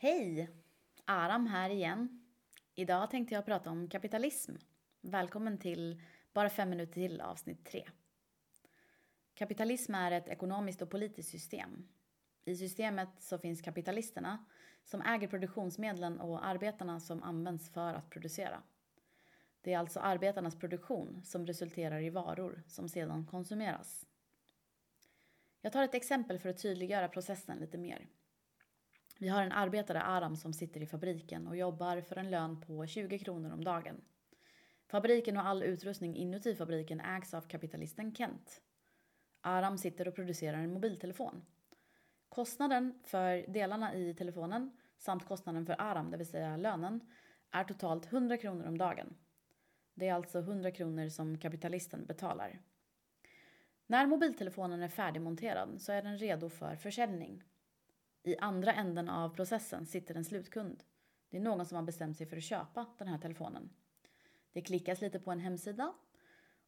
Hej! Aram här igen. Idag tänkte jag prata om kapitalism. Välkommen till Bara fem minuter till avsnitt 3. Kapitalism är ett ekonomiskt och politiskt system. I systemet så finns kapitalisterna som äger produktionsmedlen och arbetarna som används för att producera. Det är alltså arbetarnas produktion som resulterar i varor som sedan konsumeras. Jag tar ett exempel för att tydliggöra processen lite mer. Vi har en arbetare, Aram, som sitter i fabriken och jobbar för en lön på 20 kronor om dagen. Fabriken och all utrustning inuti fabriken ägs av kapitalisten Kent. Aram sitter och producerar en mobiltelefon. Kostnaden för delarna i telefonen samt kostnaden för Aram, det vill säga lönen, är totalt 100 kronor om dagen. Det är alltså 100 kronor som kapitalisten betalar. När mobiltelefonen är färdigmonterad så är den redo för försäljning. I andra änden av processen sitter en slutkund. Det är någon som har bestämt sig för att köpa den här telefonen. Det klickas lite på en hemsida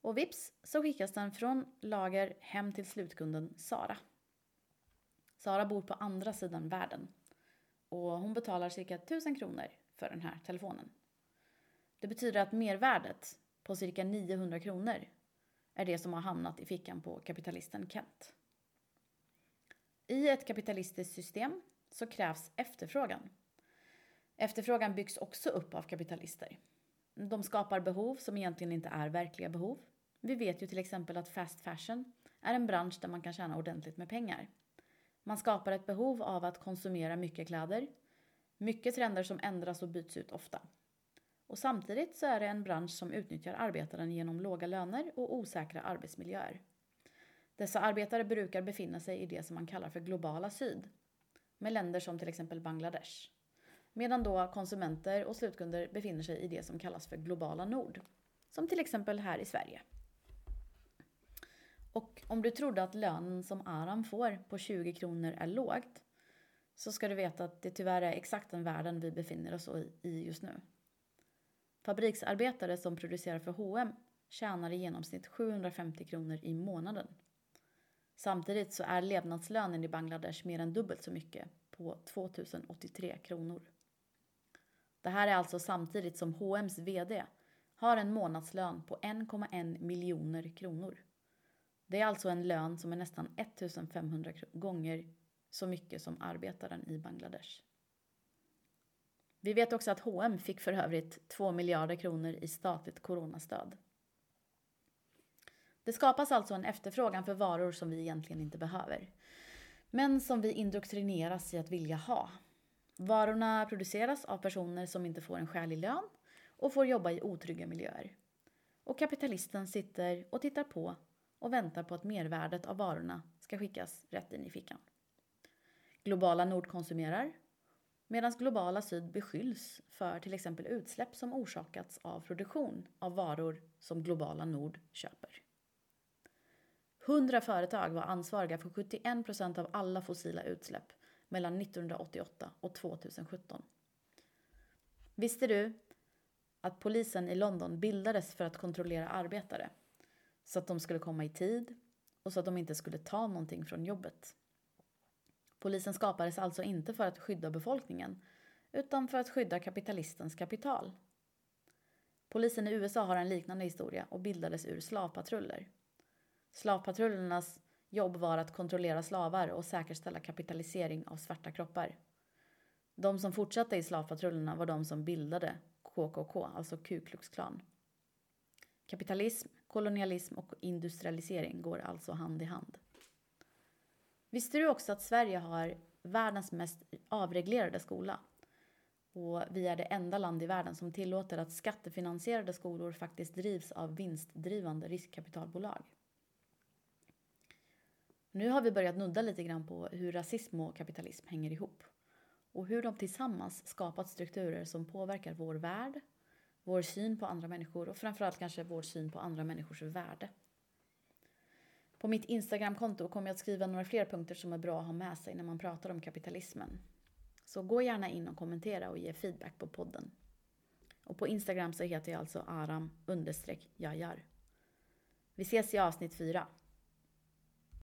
och vips så skickas den från lager hem till slutkunden Sara. Sara bor på andra sidan världen och hon betalar cirka 1000 kronor för den här telefonen. Det betyder att mervärdet på cirka 900 kronor är det som har hamnat i fickan på kapitalisten Kent. I ett kapitalistiskt system så krävs efterfrågan. Efterfrågan byggs också upp av kapitalister. De skapar behov som egentligen inte är verkliga behov. Vi vet ju till exempel att fast fashion är en bransch där man kan tjäna ordentligt med pengar. Man skapar ett behov av att konsumera mycket kläder, mycket trender som ändras och byts ut ofta. Och samtidigt så är det en bransch som utnyttjar arbetaren genom låga löner och osäkra arbetsmiljöer. Dessa arbetare brukar befinna sig i det som man kallar för globala syd, med länder som till exempel Bangladesh. Medan då konsumenter och slutkunder befinner sig i det som kallas för globala nord, som till exempel här i Sverige. Och om du trodde att lönen som Aram får på 20 kronor är lågt, så ska du veta att det tyvärr är exakt den världen vi befinner oss i just nu. Fabriksarbetare som producerar för H&M tjänar i genomsnitt 750 kronor i månaden. Samtidigt så är levnadslönen i Bangladesh mer än dubbelt så mycket, på 2083 kronor. Det här är alltså samtidigt som H&M's VD har en månadslön på 1,1 miljoner kronor. Det är alltså en lön som är nästan 1500 gånger så mycket som arbetaren i Bangladesh. Vi vet också att H&M fick för övrigt 2 miljarder kronor i statligt coronastöd. Det skapas alltså en efterfrågan för varor som vi egentligen inte behöver. Men som vi indoktrineras i att vilja ha. Varorna produceras av personer som inte får en skälig lön och får jobba i otrygga miljöer. Och kapitalisten sitter och tittar på och väntar på att mervärdet av varorna ska skickas rätt in i fickan. Globala Nord konsumerar medan globala syd beskylls för till exempel utsläpp som orsakats av produktion av varor som globala nord köper. 100 företag var ansvariga för 71 procent av alla fossila utsläpp mellan 1988 och 2017. Visste du att polisen i London bildades för att kontrollera arbetare så att de skulle komma i tid och så att de inte skulle ta någonting från jobbet? Polisen skapades alltså inte för att skydda befolkningen utan för att skydda kapitalistens kapital. Polisen i USA har en liknande historia och bildades ur slavpatruller. Slavpatrullernas jobb var att kontrollera slavar och säkerställa kapitalisering av svarta kroppar. De som fortsatte i slavpatrullerna var de som bildade KKK, alltså Ku Klux Klan. Kapitalism, kolonialism och industrialisering går alltså hand i hand. Visste du också att Sverige har världens mest avreglerade skola? Och vi är det enda land i världen som tillåter att skattefinansierade skolor faktiskt drivs av vinstdrivande riskkapitalbolag. Nu har vi börjat nudda lite grann på hur rasism och kapitalism hänger ihop och hur de tillsammans skapat strukturer som påverkar vår värld, vår syn på andra människor och framförallt kanske vår syn på andra människors värde. På mitt Instagramkonto kommer jag att skriva några fler punkter som är bra att ha med sig när man pratar om kapitalismen. Så gå gärna in och kommentera och ge feedback på podden. Och på Instagram så heter jag alltså aram understreck jajar. Vi ses i avsnitt fyra.